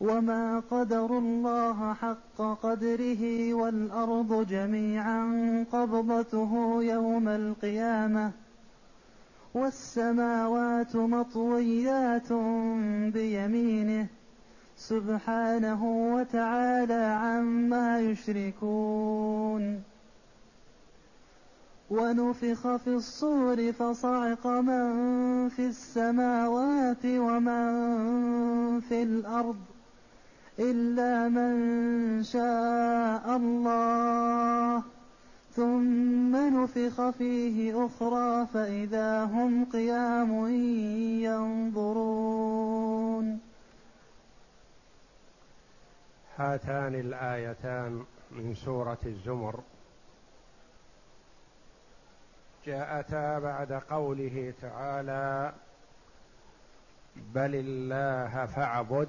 وما قدروا الله حق قدره والارض جميعا قبضته يوم القيامه والسماوات مطويات بيمينه سبحانه وتعالى عما يشركون ونفخ في الصور فصعق من في السماوات ومن في الأرض إلا من شاء الله. ثم نفخ فيه أخرى فإذا هم قيام ينظرون. هاتان الآيتان من سورة الزمر. جاءتا بعد قوله تعالى بل الله فاعبد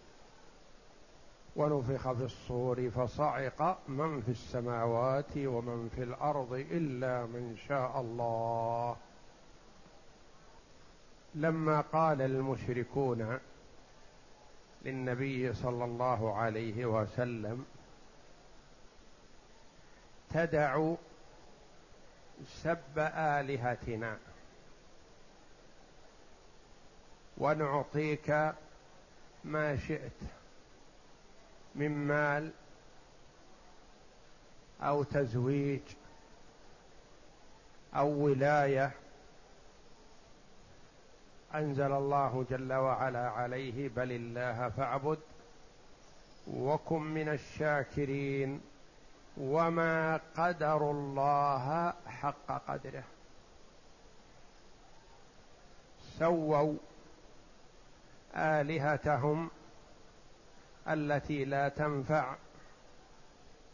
ونفخ في الصور فصعق من في السماوات ومن في الأرض إلا من شاء الله. لما قال المشركون للنبي صلى الله عليه وسلم تدع سب آلهتنا ونعطيك ما شئت. من مال أو تزويج أو ولاية أنزل الله جل وعلا عليه بل الله فاعبد وكن من الشاكرين وما قدروا الله حق قدره. سووا آلهتهم التي لا تنفع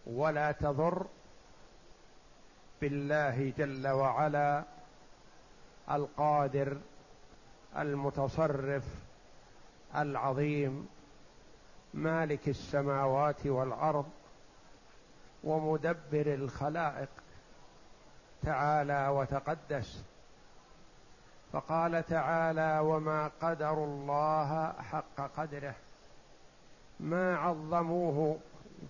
ولا تضر بالله جل وعلا القادر المتصرف العظيم مالك السماوات والأرض ومدبر الخلائق تعالى وتقدس. فقال تعالى وما قدروا الله حق قدره. ما عظموه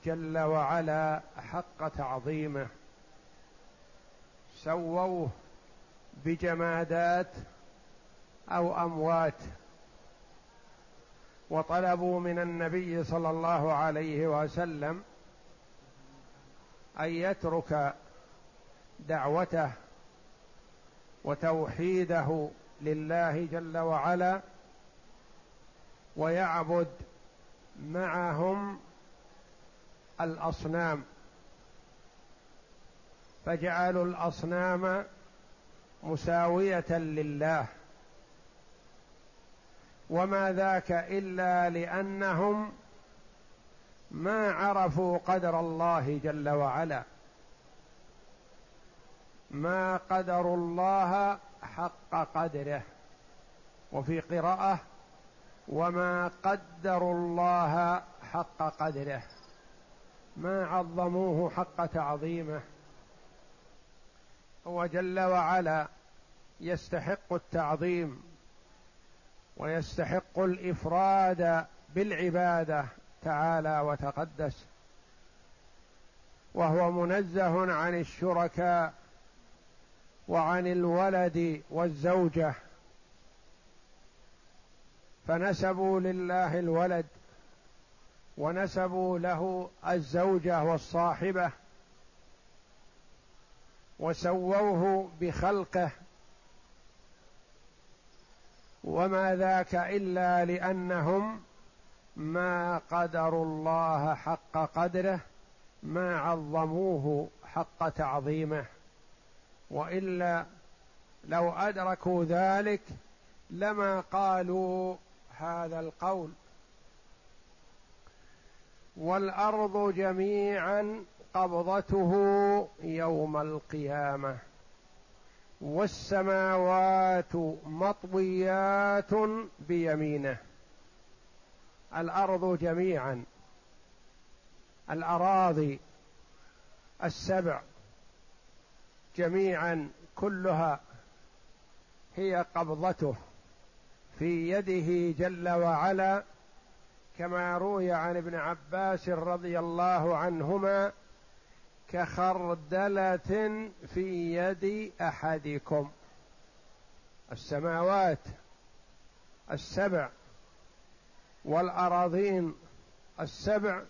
جل وعلا حق تعظيمه. سووه بجمادات أو أموات. وطلبوا من النبي صلى الله عليه وسلم أن يترك دعوته وتوحيده لله جل وعلا ويعبد معهم الأصنام. فجعلوا الأصنام مساوية لله. وما ذاك إلا لأنهم ما عرفوا قدر الله جل وعلا. ما قدروا الله حق قدره. وفي قراءة وما قدروا الله حق قدره ما عظموه حق تعظيمه. هو جل وعلا يستحق التعظيم ويستحق الإفراد بالعبادة تعالى وتقدس. وهو منزه عن الشركاء وعن الولد والزوجة. فنسبوا لله الولد ونسبوا له الزوجة والصاحبة وسووه بخلقه وما ذاك إلا لأنهم ما قدروا الله حق قدره ما عظموه حق تعظيمه. وإلا لو أدركوا ذلك لما قالوا هذا القول. والأرض جميعا قبضته يوم القيامة. والسماوات مطويات بيمينه. الأرض جميعا. الأراضي السبع جميعا كلها هي قبضته. في يده جل وعلا كما روي عن ابن عباس رضي الله عنهما كخردلة في يد أحدكم. السماوات السبع والأراضين السبع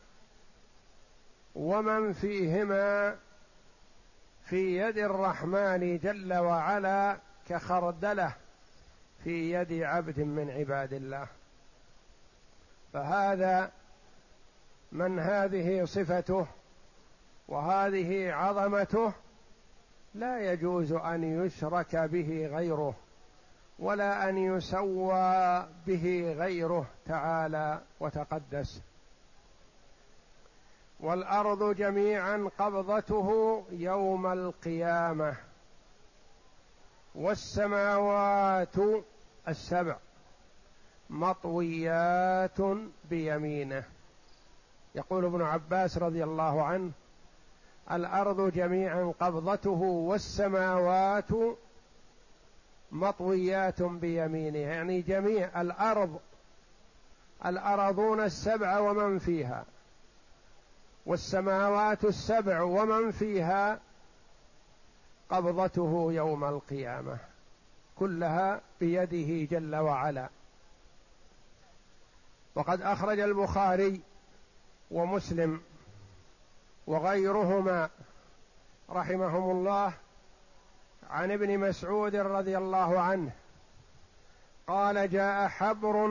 ومن فيهما في يد الرحمن جل وعلا كخردلة. في يد عبد من عباد الله. فهذا من هذه صفته وهذه عظمته لا يجوز أن يشرك به غيره ولا أن يسوى به غيره تعالى وتقدس. والأرض جميعا قبضته يوم القيامة. والسماوات السبع مطويات بيمينه. يقول ابن عباس رضي الله عنه الأرض جميعا قبضته والسماوات مطويات بيمينه. يعني جميع الأرض الارضون السبع ومن فيها والسماوات السبع ومن فيها قبضته يوم القيامة كلها بيده جل وعلا. وقد أخرج البخاري ومسلم وغيرهما رحمهم الله عن ابن مسعود رضي الله عنه قال جاء حبر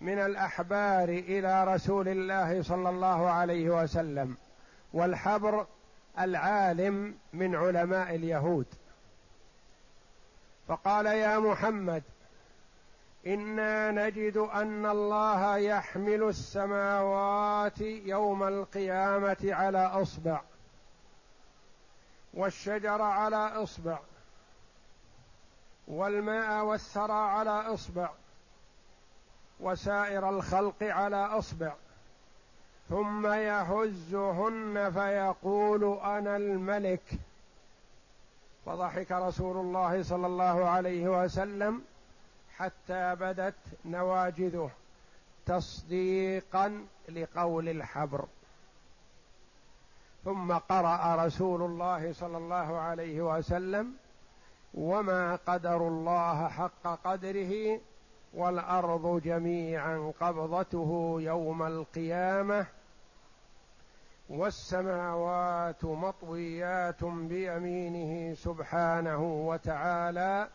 من الأحبار إلى رسول الله صلى الله عليه وسلم والحبر العالم من علماء اليهود. فقال يا محمد إنا نجد أن الله يحمل السماوات يوم القيامة على أصبع والشجر على أصبع والماء والثرى على أصبع وسائر الخلق على أصبع. ثم يهزهن فيقول أنا الملك. فضحك رسول الله صلى الله عليه وسلم حتى بدت نواجذه تصديقا لقول الحبر. ثم قرأ رسول الله صلى الله عليه وسلم وما قدر الله حق قدره والأرض جميعا قبضته يوم القيامة والسماوات مطويات بيمينه سبحانه وتعالى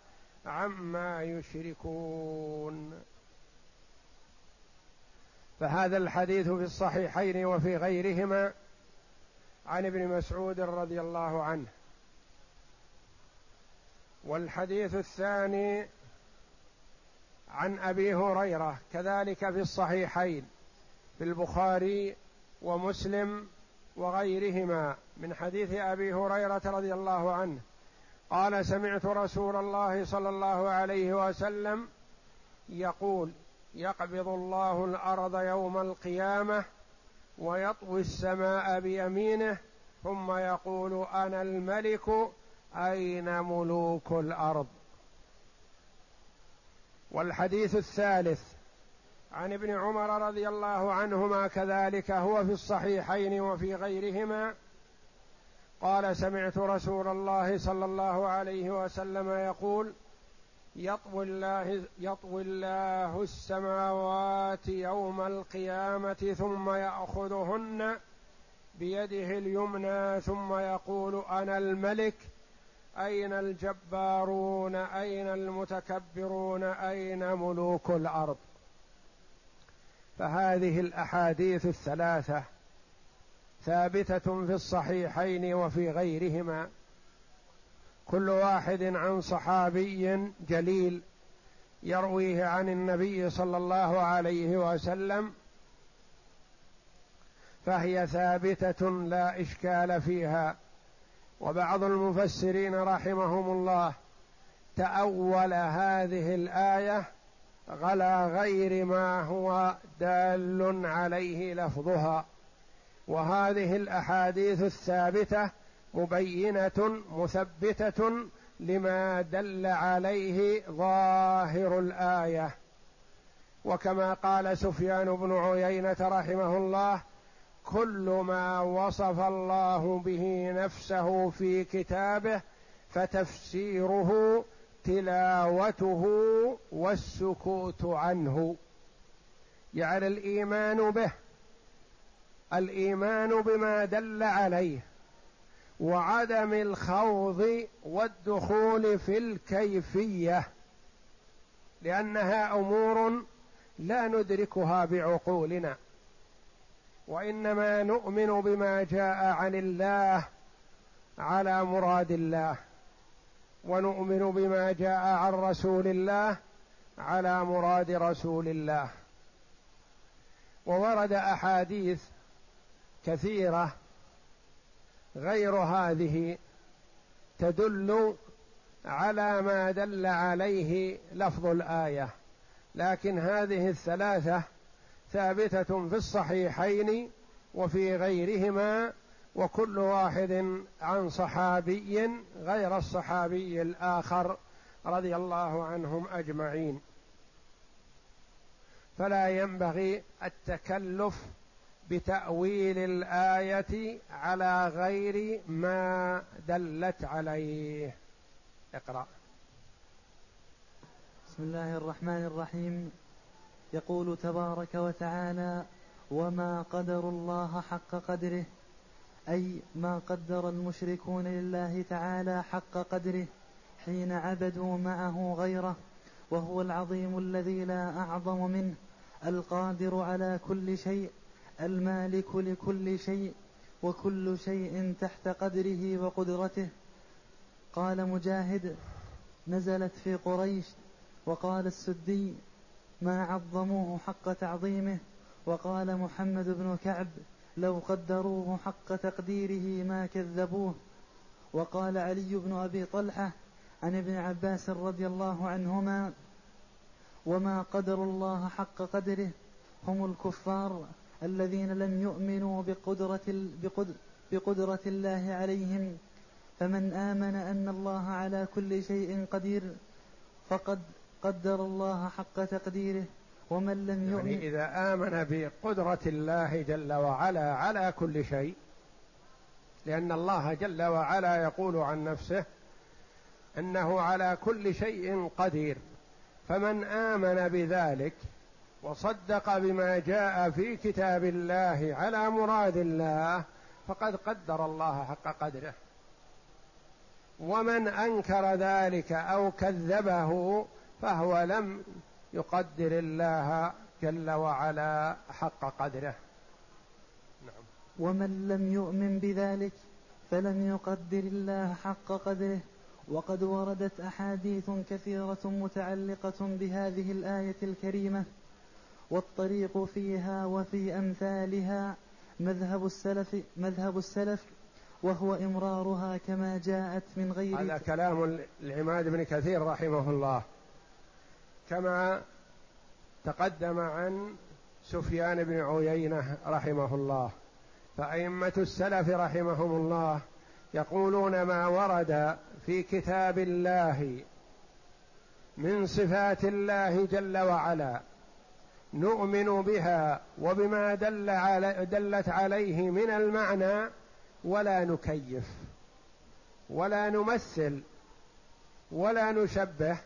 عما يشركون. فهذا الحديث في الصحيحين وفي غيرهما عن ابن مسعود رضي الله عنه. والحديث الثاني عن أبي هريرة كذلك في الصحيحين في البخاري ومسلم وغيرهما من حديث أبي هريرة رضي الله عنه قال سمعت رسول الله صلى الله عليه وسلم يقول يقبض الله الأرض يوم القيامة ويطوي السماء بيمينه ثم يقول أنا الملك أين ملوك الأرض؟ والحديث الثالث عن ابن عمر رضي الله عنهما كذلك هو في الصحيحين وفي غيرهما قال سمعت رسول الله صلى الله عليه وسلم يقول يطوي الله يطوي الله السماوات يوم القيامة ثم يأخذهن بيده اليمنى ثم يقول أنا الملك أين الجبارون أين المتكبرون أين ملوك الأرض فهذه الأحاديث الثلاثة ثابتة في الصحيحين وفي غيرهما. كل واحد عن صحابي جليل يرويه عن النبي صلى الله عليه وسلم فهي ثابتة لا إشكال فيها. وبعض المفسرين رحمهم الله تأول هذه الآية على غير ما هو دال عليه لفظها. وهذه الأحاديث الثابتة مبينة مثبتة لما دل عليه ظاهر الآية. وكما قال سفيان بن عيينة رحمه الله كل ما وصف الله به نفسه في كتابه فتفسيره تلاوته والسكوت عنه. يعني الإيمان به الإيمان بما دل عليه وعدم الخوض والدخول في الكيفية لأنها أمور لا ندركها بعقولنا وإنما نؤمن بما جاء عن الله على مراد الله. ونؤمن بما جاء عن رسول الله على مراد رسول الله. وورد أحاديث كثيرة غير هذه تدل على ما دل عليه لفظ الآية. لكن هذه الثلاثة ثابتة في الصحيحين وفي غيرهما وكل واحد عن صحابي غير الصحابي الآخر رضي الله عنهم أجمعين. فلا ينبغي التكلف بتأويل الآية على غير ما دلت عليه. اقرأ. بسم الله الرحمن الرحيم. يقول تبارك وتعالى وما قدر الله حق قدره أي ما قدر المشركون لله تعالى حق قدره حين عبدوا معه غيره وهو العظيم الذي لا أعظم منه القادر على كل شيء المالك لكل شيء وكل شيء تحت قدره وقدرته. قال مجاهد نزلت في قريش وقال السدي ما عظموه حق تعظيمه. وقال محمد بن كعب لو قدروه حق تقديره ما كذبوه. وقال علي بن أبي طلحة عن ابن عباس رضي الله عنهما وما قدروا الله حق قدره هم الكفار الذين لم يؤمنوا بقدرة, بقدرة الله عليهم. فمن آمن أن الله على كل شيء قدير فقد قدر الله حق تقديره. ومن لم يؤمن يعني إذا آمن بقدرة الله جل وعلا على كل شيء لأن الله جل وعلا يقول عن نفسه أنه على كل شيء قدير. فمن آمن بذلك وصدق بما جاء في كتاب الله على مراد الله فقد قدر الله حق قدره. ومن أنكر ذلك أو كذبه فهو لم يقدر الله جل وعلا حق قدره. نعم. ومن لم يؤمن بذلك فلم يقدر الله حق قدره. وقد وردت أحاديث كثيرة متعلقة بهذه الآية الكريمة. والطريق فيها وفي أمثالها مذهب السلف مذهب السلف وهو إمرارها كما جاءت من غير هذا كلام العماد بن كثير رحمه الله. كما تقدم عن سفيان بن عيينة رحمه الله. فأئمة السلف رحمهم الله يقولون ما ورد في كتاب الله من صفات الله جل وعلا نؤمن بها وبما دل علي دلت عليه من المعنى ولا نكيف ولا نمثل ولا نشبه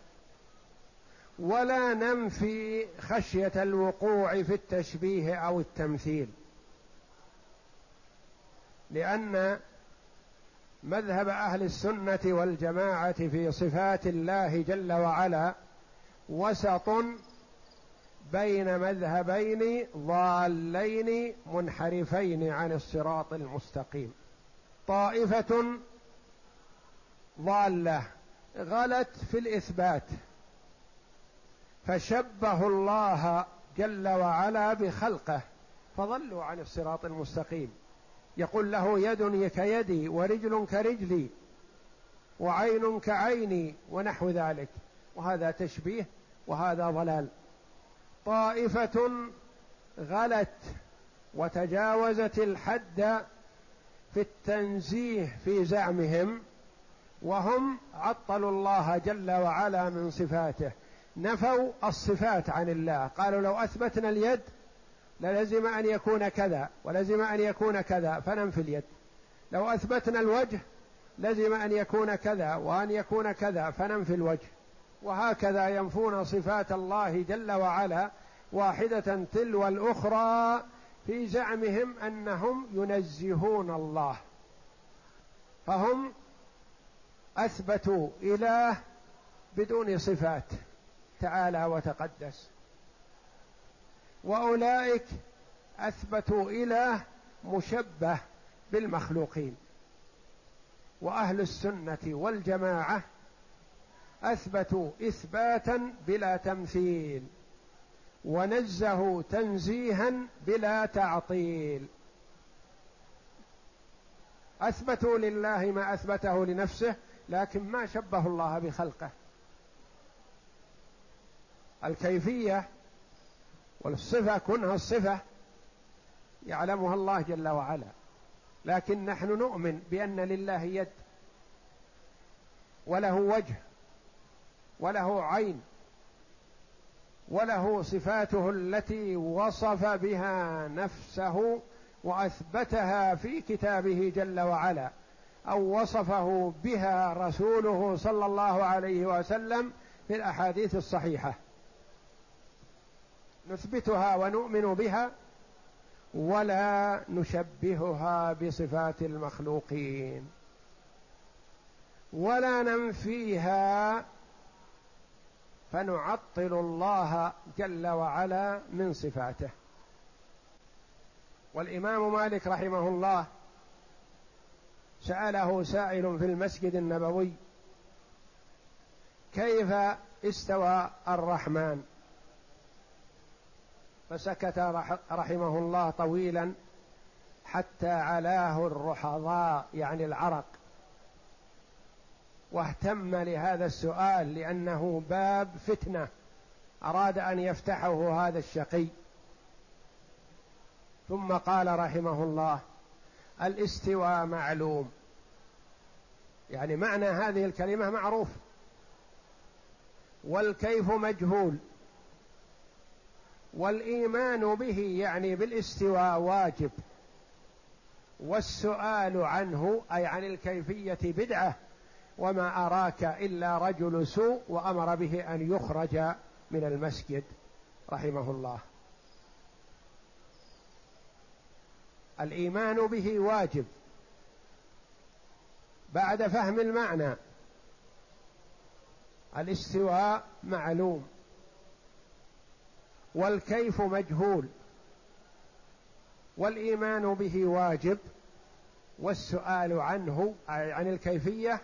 ولا ننفي خشية الوقوع في التشبيه أو التمثيل. لأن مذهب أهل السنة والجماعة في صفات الله جل وعلا وسط بين مذهبين ضالين منحرفين عن الصراط المستقيم. طائفة ضالة غلت في الإثبات. فشبهوا الله جل وعلا بخلقه فضلوا عن الصراط المستقيم. يقول له يد كيدي ورجل كرجلي وعين كعيني ونحو ذلك. وهذا تشبيه وهذا ضلال. طائفة غلت وتجاوزت الحد في التنزيه في زعمهم وهم عطلوا الله جل وعلا من صفاته. نفوا الصفات عن الله. قالوا لو أثبتنا اليد للزم أن يكون كذا ولزم أن يكون كذا فننفي اليد. لو أثبتنا الوجه لزم أن يكون كذا وأن يكون كذا فننفي الوجه. وهكذا ينفون صفات الله جل وعلا واحدة تلو الأخرى في زعمهم أنهم ينزهون الله. فهم أثبتوا إله بدون صفات. تعالى وتقدس. وأولئك أثبتوا اله مشبه بالمخلوقين. وأهل السنة والجماعة أثبتوا إثباتا بلا تمثيل ونزهوا تنزيها بلا تعطيل. أثبتوا لله ما أثبته لنفسه لكن ما شبه الله بخلقه. الكيفية والصفة كونها الصفة يعلمها الله جل وعلا. لكن نحن نؤمن بأن لله يد وله وجه وله عين وله صفاته التي وصف بها نفسه وأثبتها في كتابه جل وعلا أو وصفه بها رسوله صلى الله عليه وسلم في الأحاديث الصحيحة. نثبتها ونؤمن بها ولا نشبهها بصفات المخلوقين. ولا ننفيها فنعطل الله جل وعلا من صفاته. والإمام مالك رحمه الله سأله سائل في المسجد النبوي كيف استوى الرحمن؟ فسكت رحمه الله طويلا حتى علاه الرحضاء يعني العرق. واهتم لهذا السؤال لأنه باب فتنة. أراد أن يفتحه هذا الشقي. ثم قال رحمه الله الاستواء معلوم. يعني معنى هذه الكلمة معروف. والكيف مجهول. والإيمان به يعني بالاستواء واجب. والسؤال عنه أي عن الكيفية بدعة وما أراك إلا رجل سوء وأمر به أن يخرج من المسجد. رحمه الله. الإيمان به واجب. بعد فهم المعنى. الاستواء معلوم. والكيف مجهول والإيمان به واجب والسؤال عنه عن الكيفية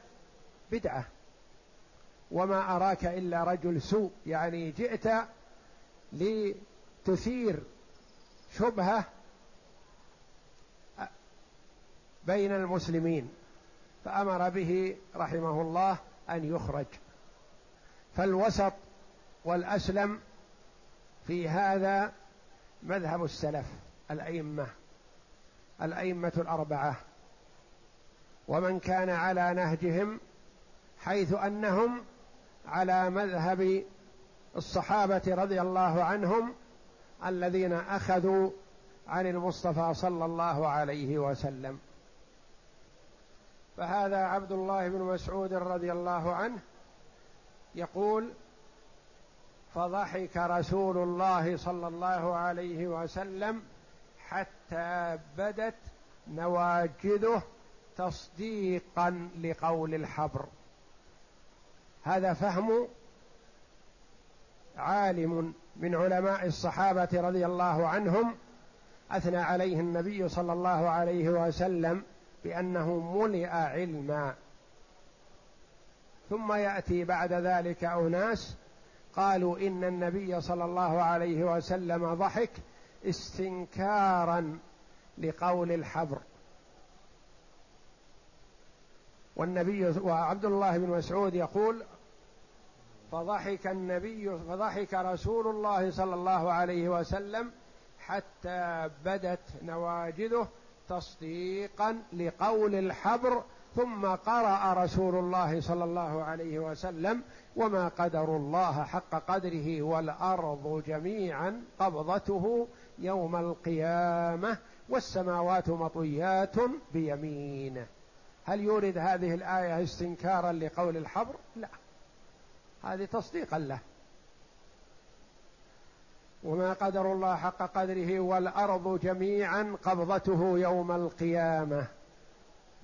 بدعة. وما أراك إلا رجل سوء يعني جئت لتثير شبهة بين المسلمين فأمر به رحمه الله أن يخرج. فالوسط والأسلم في هذا مذهب السلف الأئمة الأئمة الأربعة. ومن كان على نهجهم حيث أنهم على مذهب الصحابة رضي الله عنهم الذين أخذوا عن المصطفى صلى الله عليه وسلم. فهذا عبد الله بن مسعود رضي الله عنه يقول فضحك رسول الله صلى الله عليه وسلم حتى بدت نواجذه تصديقا لقول الحبر. هذا فهم عالم من علماء الصحابة رضي الله عنهم أثنى عليه النبي صلى الله عليه وسلم بأنه ملئ علما. ثم يأتي بعد ذلك أناس قالوا إن النبي صلى الله عليه وسلم ضحك استنكارا لقول الحبر. والنبي وعبد الله بن مسعود يقول فضحك النبي فضحك رسول الله صلى الله عليه وسلم حتى بدت نواجذه تصديقا لقول الحبر ثم قرأ رسول الله صلى الله عليه وسلم وما قدر الله حق قدره والأرض جميعا قبضته يوم القيامة والسماوات مطويات بيمينه. هل يورد هذه الآية استنكارا لقول الحبر؟ لا. هذه تصديقا له. وما قدر الله حق قدره والأرض جميعا قبضته يوم القيامة.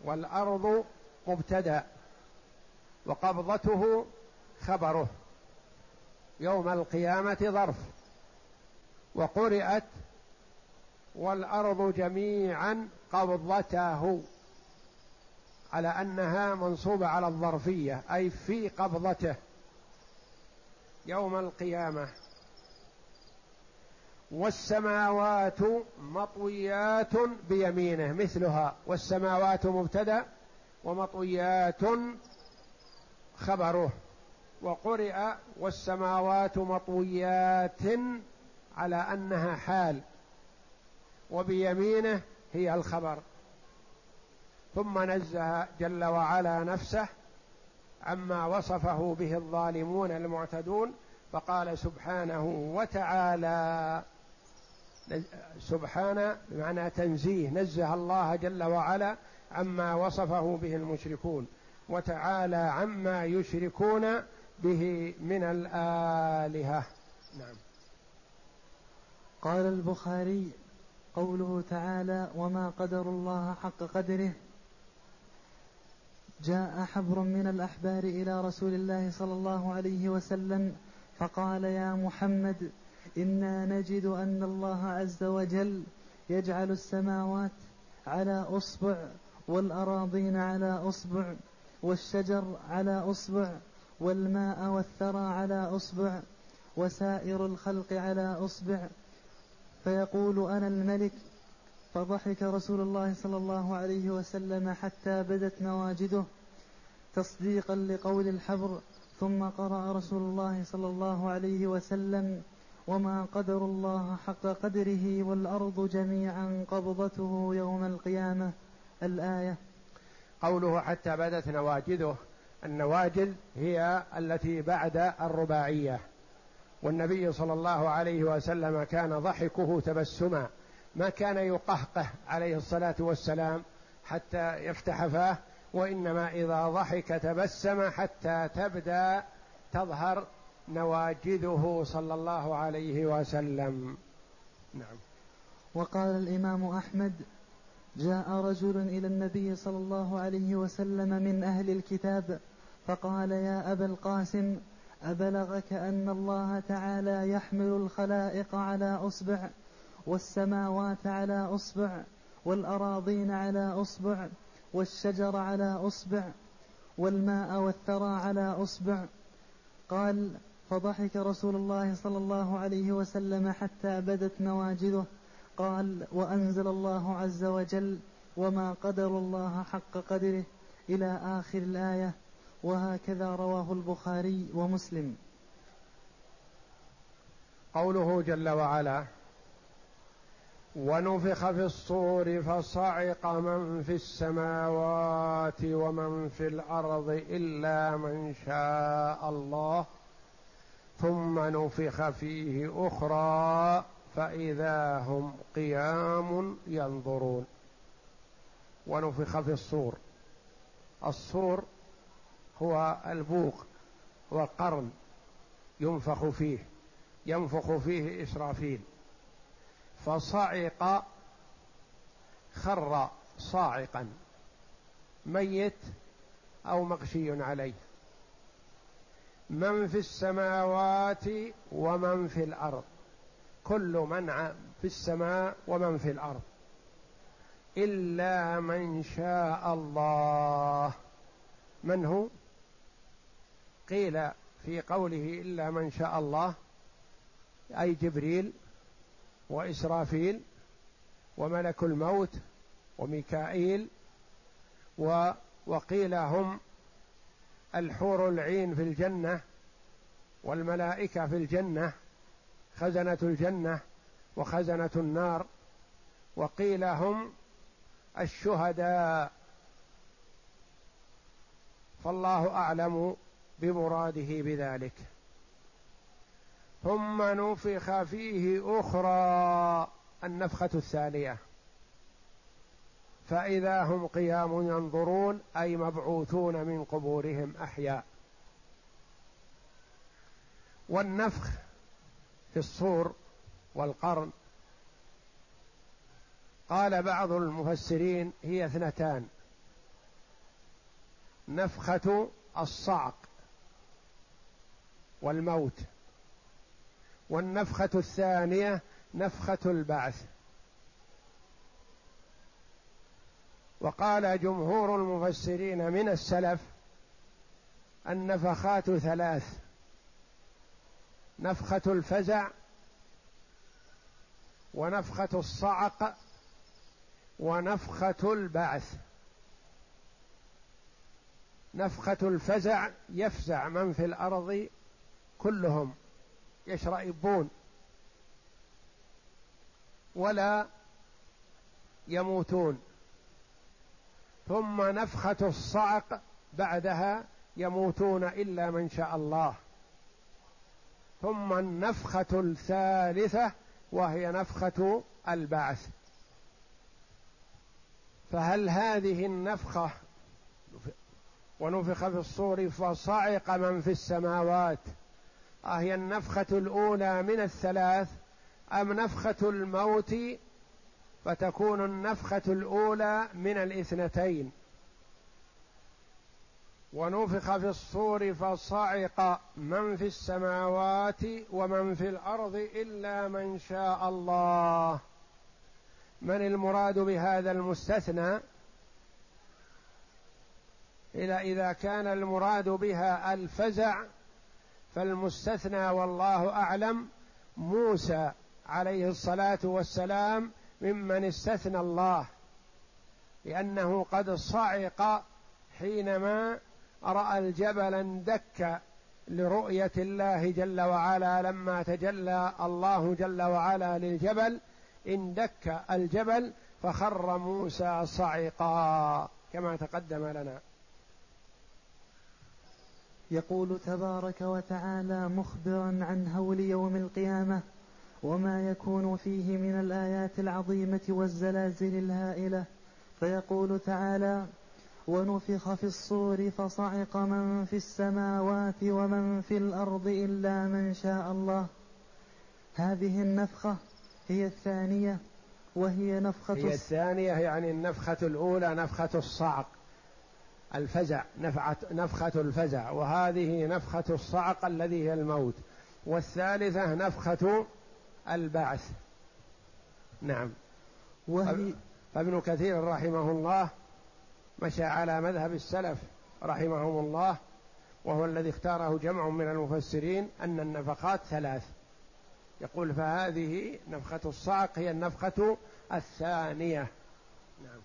والأرض مبتدأ وقبضته خبره يوم القيامة ظرف وقرات والأرض جميعا قبضته على أنها منصوبة على الظرفية أي في قبضته يوم القيامة. والسماوات مطويات بيمينه مثلها والسماوات مبتدا ومطويات خبره. وقرئ والسماوات مطويات على أنها حال وبيمينه هي الخبر. ثم نزه جل وعلا نفسه عما وصفه به الظالمون المعتدون فقال سبحانه وتعالى سبحانه بمعنى تنزيه نزه الله جل وعلا عما وصفه به المشركون وتعالى عما يشركون به من الآلهة. نعم. قال البخاري قوله تعالى وما قدر الله حق قدره جاء حبر من الأحبار إلى رسول الله صلى الله عليه وسلم فقال يا محمد إنا نجد أن الله عز وجل يجعل السماوات على أصبع والأراضين على أصبع والشجر على أصبع والماء والثرى على أصبع وسائر الخلق على أصبع. فيقول أنا الملك. فضحك رسول الله صلى الله عليه وسلم حتى بدت نواجده تصديقا لقول الحبر. ثم قرأ رسول الله صلى الله عليه وسلم وما قدر الله حق قدره والأرض جميعا قبضته يوم القيامة. الآية. قوله حتى بدت نواجذه. النواجذ هي التي بعد الرباعية. والنبي صلى الله عليه وسلم كان ضحكه تبسما. ما كان يقهقه عليه الصلاة والسلام حتى يفتح فاه وإنما إذا ضحك تبسم حتى تبدأ تظهر نواجذه صلى الله عليه وسلم. نعم. وقال الإمام أحمد جاء رجل إلى النبي صلى الله عليه وسلم من أهل الكتاب فقال يا أبا القاسم أبلغك أن الله تعالى يحمل الخلائق على أصبع والسماوات على أصبع والأراضين على أصبع والشجر على أصبع والماء والثرى على أصبع. قال فضحك رسول الله صلى الله عليه وسلم حتى بدت نواجذه قال وأنزل الله عز وجل وما قدر الله حق قدره إلى آخر الآية. وهكذا رواه البخاري ومسلم. قوله جل وعلا ونفخ في الصور فصعق من في السماوات ومن في الأرض إلا من شاء الله. ثم نفخ فيه أخرى فإذا هم قيام ينظرون. ونفخ في الصور. الصور هو البوق والقرن ينفخ فيه ينفخ فيه إسرافيل. فصعق خر صاعقا ميت أو مغشي عليه. من في السماوات ومن في الأرض. كل من في السماء ومن في الأرض. إلا من شاء الله. من هو؟ قيل في قوله إلا من شاء الله أي جبريل وإسرافيل وملك الموت وميكائيل و وقيل هم الحور العين في الجنة والملائكة في الجنة خزنة الجنة وخزنة النار وقيل هم الشهداء. فالله أعلم بمراده بذلك. ثم نفخ فيه أخرى النفخة الثانية. فإذا هم قيام ينظرون أي مبعوثون من قبورهم أحياء. والنفخ في الصور والقرن. قال بعض المفسرين هي اثنتان. نفخة الصعق والموت. والنفخة الثانية نفخة البعث. وقال جمهور المفسرين من السلف النفخات ثلاث نفخة الفزع ونفخة الصعق ونفخة البعث. نفخة الفزع يفزع من في الأرض كلهم يشرئبون ولا يموتون. ثم نفخة الصعق بعدها يموتون إلا من شاء الله. ثم النفخة الثالثة وهي نفخة البعث. فهل هذه النفخة ونفخ في الصور فصعق من في السماوات؟ أهي النفخة الأولى من الثلاث أم نفخة الموت فتكون النفخة الأولى من الاثنتين. ونفخ في الصور فصعق من في السماوات ومن في الأرض إلا من شاء الله. من المراد بهذا المستثنى؟ إلى إذا كان المراد بها الفزع فالمستثنى والله أعلم موسى عليه الصلاة والسلام ممن استثنى الله لأنه قد صعق حينما رأى الجبل اندك لرؤية الله جل وعلا. لما تجلى الله جل وعلا للجبل اندك الجبل فخر موسى صعقا كما تقدم لنا. يقول تبارك وتعالى مخبرا عن هول يوم القيامة وما يكون فيه من الآيات العظيمة والزلازل الهائلة. فيقول تعالى ونفخ في الصور فصعق من في السماوات ومن في الأرض إلا من شاء الله. هذه النفخة هي الثانية وهي نفخة هي الثانية يعني النفخة الأولى نفخة الصعق الفزع نفعة نفخة الفزع. وهذه نفخة الصعق الذي هي الموت. والثالثة نفخة البعث. نعم. وهي فابن كثير رحمه الله مشى على مذهب السلف رحمهم الله وهو الذي اختاره جمع من المفسرين أن النفخات ثلاث. يقول فهذه نفخة الصعق هي النفخة الثانية. نعم.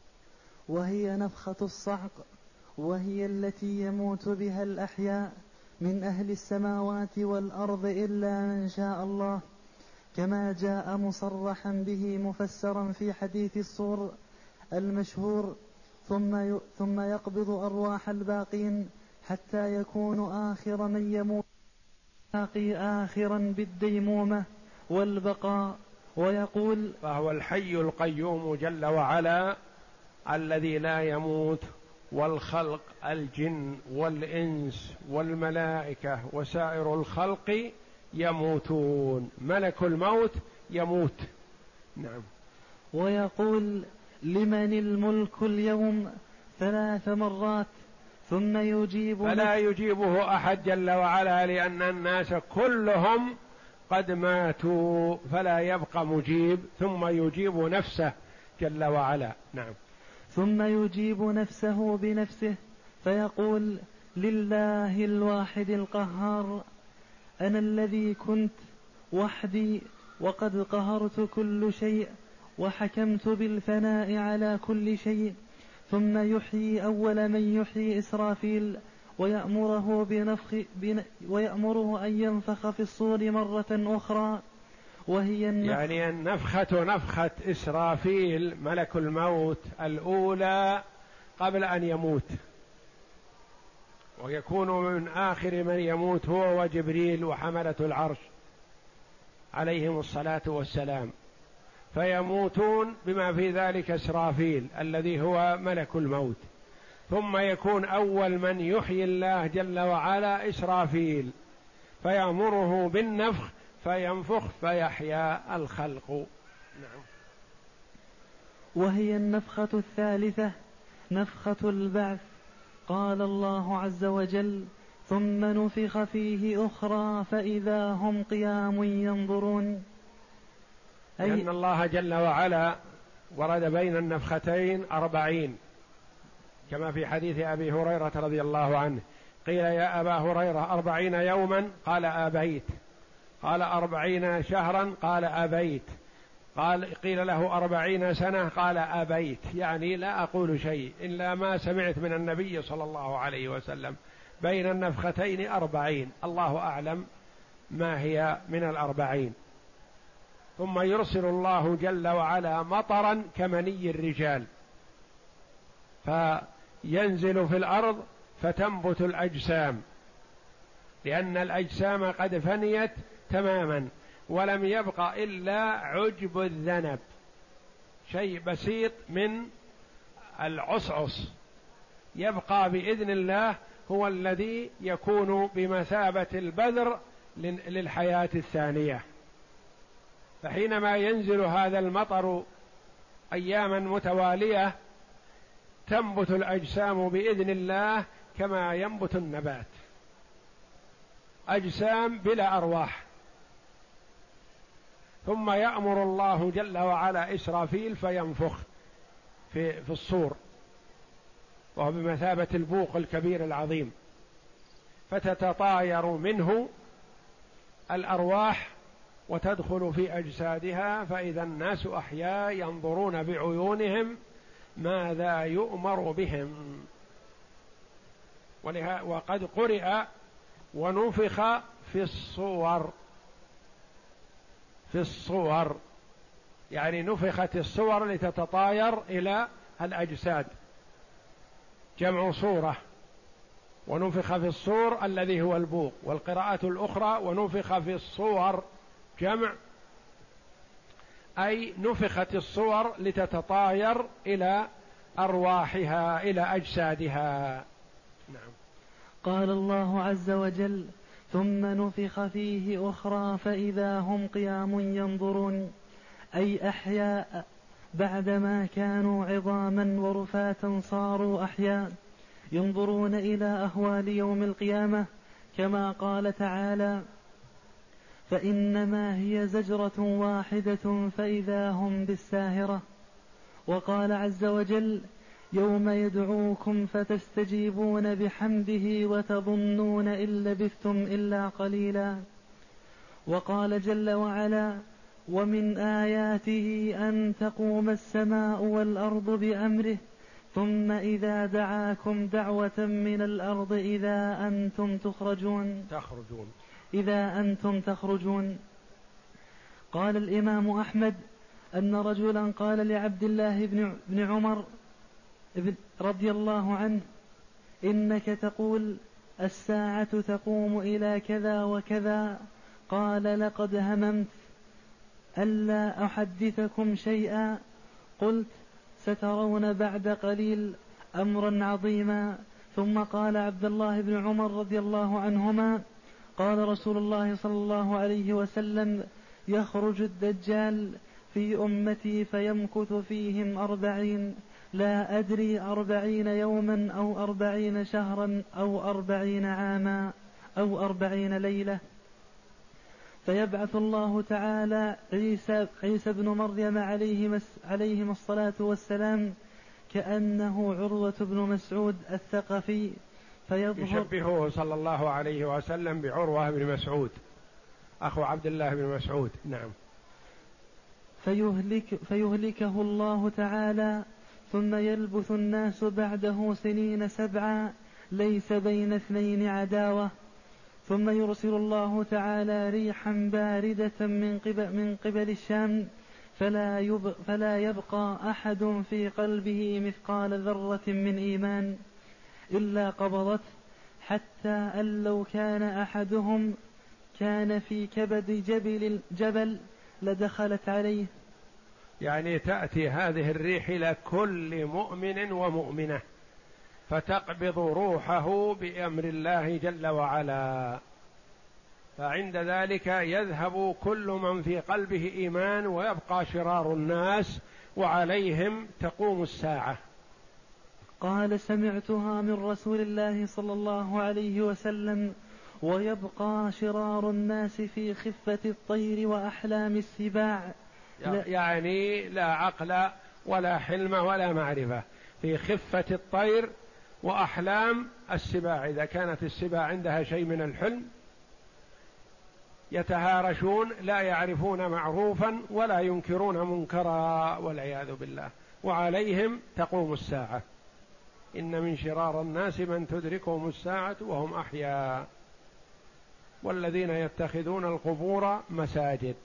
وهي نفخة الصعق وهي التي يموت بها الأحياء من أهل السماوات والأرض إلا من شاء الله. كما جاء مصرحا به مفسرا في حديث الصور المشهور ثم ثم يقبض أرواح الباقين حتى يكون آخر من يموت آخرا بالديمومة والبقاء ويقول فهو الحي القيوم جل وعلا الذي لا يموت والخلق الجن والإنس والملائكة وسائر الخلق يموتون. ملك الموت يموت. نعم. ويقول لمن الملك اليوم ثلاث مرات ثم يجيب فلا يجيبه أحد جل وعلا لأن الناس كلهم قد ماتوا فلا يبقى مجيب. ثم يجيب نفسه جل وعلا. نعم. ثم يجيب نفسه بنفسه فيقول لله الواحد القهار أنا الذي كنت وحدي وقد قهرت كل شيء وحكمت بالفناء على كل شيء ثم يحيي أول من يحيي إسرافيل ويأمره بنفخ بن ويأمره أن ينفخ في الصور مرة أخرى وهي النفخ. يعني النفخة نفخة إسرافيل ملك الموت الأولى قبل أن يموت. ويكون من آخر من يموت هو وجبريل وحملة العرش عليهم الصلاة والسلام. فيموتون بما في ذلك إسرافيل الذي هو ملك الموت. ثم يكون أول من يحيي الله جل وعلا إسرافيل. فيأمره بالنفخ فينفخ فيحيا الخلق. نعم. وهي النفخة الثالثة نفخة البعث. قال الله عز وجل ثم نفخ فيه أخرى فإذا هم قيام ينظرون. أي لأن الله جل وعلا ورد بين النفختين أربعين كما في حديث أبي هريرة رضي الله عنه. قيل يا أبا هريرة أربعين يوما؟ قال أبيت. قال أربعين شهرا؟ قال أبيت. قال قيل له أربعين سنة؟ قال أبيت. يعني لا أقول شيء إلا ما سمعت من النبي صلى الله عليه وسلم بين النفختين أربعين. الله أعلم ما هي من الأربعين. ثم يرسل الله جل وعلا مطرا كمني الرجال. فينزل في الأرض فتنبت الأجسام لأن الأجسام قد فنيت تماما. ولم يبق إلا عجب الذنب. شيء بسيط من العصعص. يبقى بإذن الله هو الذي يكون بمثابة البذر للحياة الثانية. فحينما ينزل هذا المطر أياما متوالية تنبت الأجسام بإذن الله كما ينبت النبات. أجسام بلا أرواح. ثم يأمر الله جل وعلا إسرافيل فينفخ في في الصور وهو بمثابة البوق الكبير العظيم. فتتطاير منه الأرواح وتدخل في أجسادها فإذا الناس أحياء ينظرون بعيونهم ماذا يؤمر بهم. وقد قرئ ونفخ في الصور. في الصور يعني نفخت الصور لتتطاير إلى الأجساد. جمع صورة ونفخ في الصور الذي هو البوق والقراءة الأخرى ونفخ في الصور جمع أي نفخت الصور لتتطاير إلى أرواحها إلى أجسادها. نعم. قال الله عز وجل ثم نفخ فيه أخرى فإذا هم قيام ينظرون. أي أحياء بعدما كانوا عظاما ورفاتا صاروا أحياء ينظرون إلى أهوال يوم القيامة كما قال تعالى فإنما هي زجرة واحدة فإذا هم بالساهرة. وقال عز وجل يوم يدعوكم فتستجيبون بحمده وتظنون إن لبثتم إلا قليلا. وقال جل وعلا ومن آياته أن تقوم السماء والأرض بأمره ثم إذا دعاكم دعوة من الأرض إذا أنتم تخرجون. تخرجون. إذا أنتم تخرجون. قال الإمام أحمد أن رجلا قال لعبد الله بن عمر رضي الله عنه إنك تقول الساعة تقوم إلى كذا وكذا قال لقد هممت ألا أحدثكم شيئا قلت سترون بعد قليل أمرا عظيما. ثم قال عبد الله بن عمر رضي الله عنهما قال رسول الله صلى الله عليه وسلم يخرج الدجال في أمتي فيمكث فيهم أربعين لا أدري أربعين يوما أو أربعين شهرا أو أربعين عاما أو أربعين ليلة. فيبعث الله تعالى عيسى, عيسى بن مريم عليهما عليهما الصلاة والسلام كأنه عروة بن مسعود الثقفي. فيظهر يشبهه صلى الله عليه وسلم بعروة بن مسعود. أخو عبد الله بن مسعود. نعم. فيهلك فيهلكه الله تعالى ثم يلبث الناس بعده سنين سبعا ليس بين اثنين عداوة. ثم يرسل الله تعالى ريحا باردة من قبل, من قبل الشام فلا, يب فلا يبقى أحد في قلبه مثقال ذرة من إيمان إلا قبضته. حتى أن لو كان أحدهم كان في كبد جبل جبل لدخلت عليه يعني تأتي هذه الريح إلى كل مؤمن ومؤمنة فتقبض روحه بأمر الله جل وعلا. فعند ذلك يذهب كل من في قلبه إيمان ويبقى شرار الناس وعليهم تقوم الساعة. قال سمعتها من رسول الله صلى الله عليه وسلم ويبقى شرار الناس في خفة الطير وأحلام السباع. يعني لا عقل ولا حلم ولا معرفة. في خفة الطير وأحلام السباع. إذا كانت السباع عندها شيء من الحلم يتهارشون لا يعرفون معروفا ولا ينكرون منكرا والعياذ بالله. وعليهم تقوم الساعة. إن من شرار الناس من تدركهم الساعة وهم أحياء. والذين يتخذون القبور مساجد.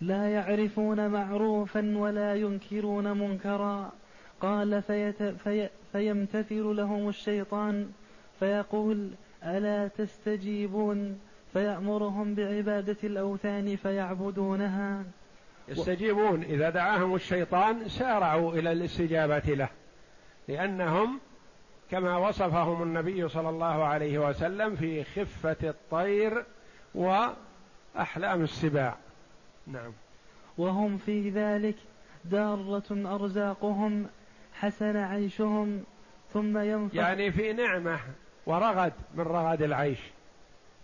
لا يعرفون معروفا ولا ينكرون منكرا. قال فيت في فيمتثل لهم الشيطان فيقول ألا تستجيبون؟ فيأمرهم بعبادة الأوثان فيعبدونها. يستجيبون إذا دعاهم الشيطان سارعوا إلى الاستجابة له لأنهم كما وصفهم النبي صلى الله عليه وسلم في خفة الطير وأحلام السباع. نعم. وهم في ذلك دارة أرزاقهم حسن عيشهم ثم ينفق يعني في نعمة ورغد من رغد العيش.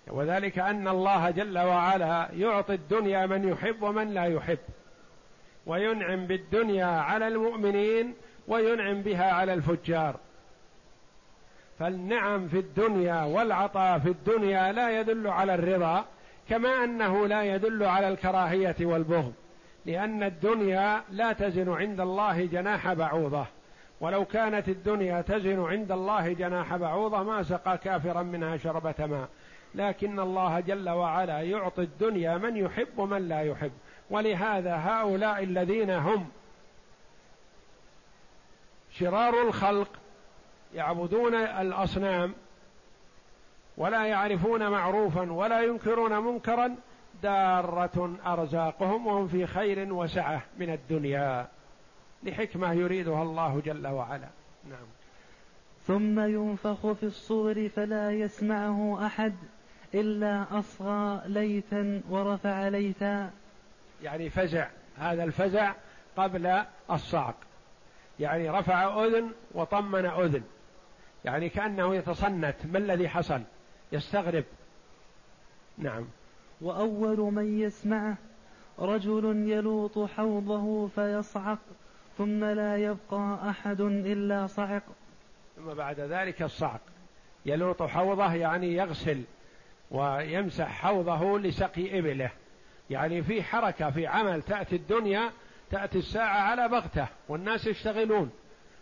وذلك أن الله جل وعلا يعطي الدنيا من يحب ومن لا يحب. وينعم بالدنيا على المؤمنين وينعم بها على الفجار. فالنعم في الدنيا والعطاء في الدنيا لا يدل على الرضا كما أنه لا يدل على الكراهية والبغض لأن الدنيا لا تزن عند الله جناح بعوضة. ولو كانت الدنيا تزن عند الله جناح بعوضة ما سقى كافرا منها شربة ماء. لكن الله جل وعلا يعطي الدنيا من يحب ومن لا يحب. ولهذا هؤلاء الذين هم شرار الخلق يعبدون الأصنام ولا يعرفون معروفا ولا ينكرون منكرا دارة أرزاقهم وهم في خير وسعة من الدنيا. لحكمة يريدها الله جل وعلا. نعم. ثم ينفخ في الصور فلا يسمعه أحد إلا أصغى ليتا ورفع ليتا. يعني فزع. هذا الفزع قبل الصعق يعني رفع أذن وطمن أذن. يعني كأنه يتصنت ما الذي حصل؟ يستغرب. نعم. وأول من يسمعه رجل يلوط حوضه فيصعق ثم لا يبقى أحد إلا صعق. ثم بعد ذلك الصعق. يلوط حوضه يعني يغسل ويمسح حوضه لسقي إبله. يعني في حركة في عمل. تأتي الدنيا تأتي الساعة على بغتة والناس يشتغلون.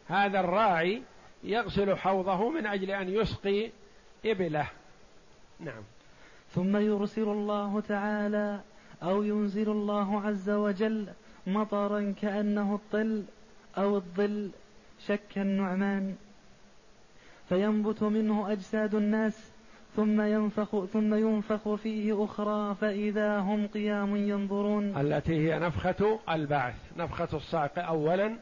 هذا الراعي يغسل حوضه من أجل أن يسقي إبله. نعم. ثم يرسل الله تعالى أو ينزل الله عز وجل مطرا كأنه الطل أو الظل شك النعمان. فينبت منه أجساد الناس ثم ينفخ ثم ينفخ فيه أخرى فإذا هم قيام ينظرون. التي هي نفخة البعث نفخة الصعق أولا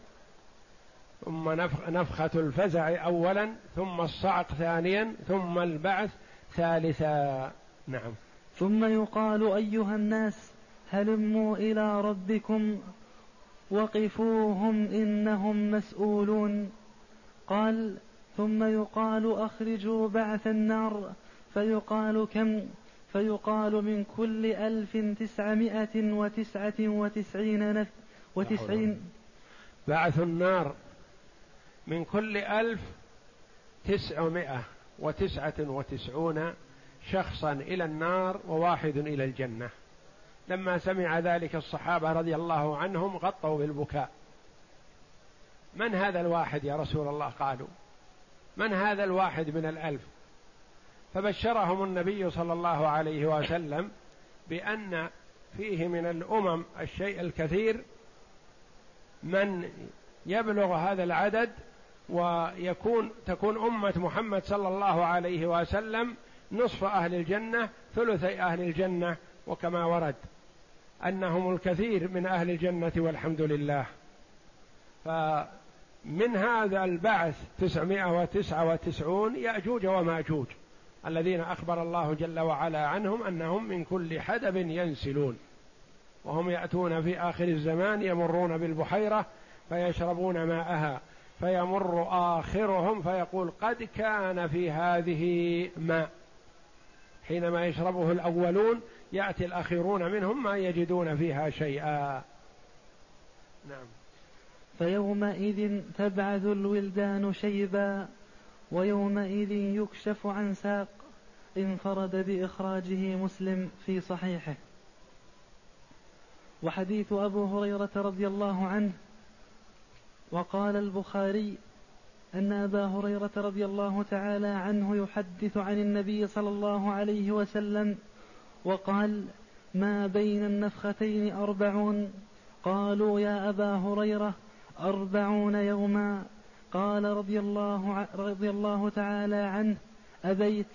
ثم نفخة الفزع أولا ثم الصعق ثانيا ثم البعث ثالثا نعم. ثم يقال أيها الناس هلموا إلى ربكم وقفوهم إنهم مسؤولون. قال ثم يقال أخرجوا بعث النار فيقال كم؟ فيقال من كل ألف تسعمائة وتسعة وتسعين نف وتسعين. بعث النار من كل ألف تسعمائة. وتسعة وتسعون شخصا إلى النار وواحد إلى الجنة. لما سمع ذلك الصحابة رضي الله عنهم غطوا بالبكاء. من هذا الواحد يا رسول الله؟ قالوا من هذا الواحد من الألف؟ فبشرهم النبي صلى الله عليه وسلم بأن فيه من الأمم الشيء الكثير من يبلغ هذا العدد ويكون تكون أمة محمد صلى الله عليه وسلم نصف أهل الجنة ثلثي أهل الجنة وكما ورد أنهم الكثير من أهل الجنة والحمد لله. فمن هذا البعث تسعمائة وتسعة وتسعون يأجوج ومأجوج الذين أخبر الله جل وعلا عنهم أنهم من كل حدب ينسلون وهم يأتون في آخر الزمان يمرون بالبحيرة فيشربون ماءها. فيمر آخرهم فيقول قد كان في هذه ماء حينما يشربه الأولون يأتي الأخيرون منهم ما يجدون فيها شيئا. نعم. فيومئذ تبعث الولدان شيبا ويومئذ يكشف عن ساق. انفرد بإخراجه مسلم في صحيحه. وحديث أبو هريرة رضي الله عنه وقال البخاري أن أبا هريرة رضي الله تعالى عنه يحدث عن النبي صلى الله عليه وسلم وقال ما بين النفختين أربعون؟ قالوا يا أبا هريرة أربعون يوما. قال رضي الله رضي الله تعالى عنه أبيت؟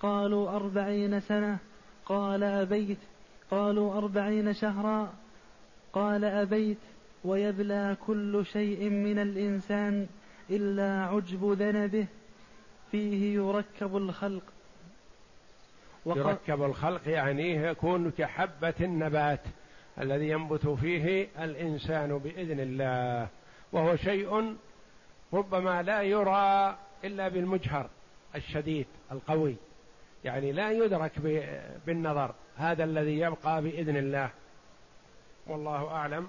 قالوا أربعين سنة. قال أبيت؟ قالوا أربعين شهرا. قال أبيت؟ ويبلى كل شيء من الإنسان إلا عجب ذنبه فيه يركب الخلق. يركب الخلق يعني يكون كحبة النبات الذي ينبت فيه الإنسان بإذن الله وهو شيء ربما لا يرى إلا بالمجهر الشديد القوي يعني لا يدرك بالنظر هذا الذي يبقى بإذن الله. والله أعلم.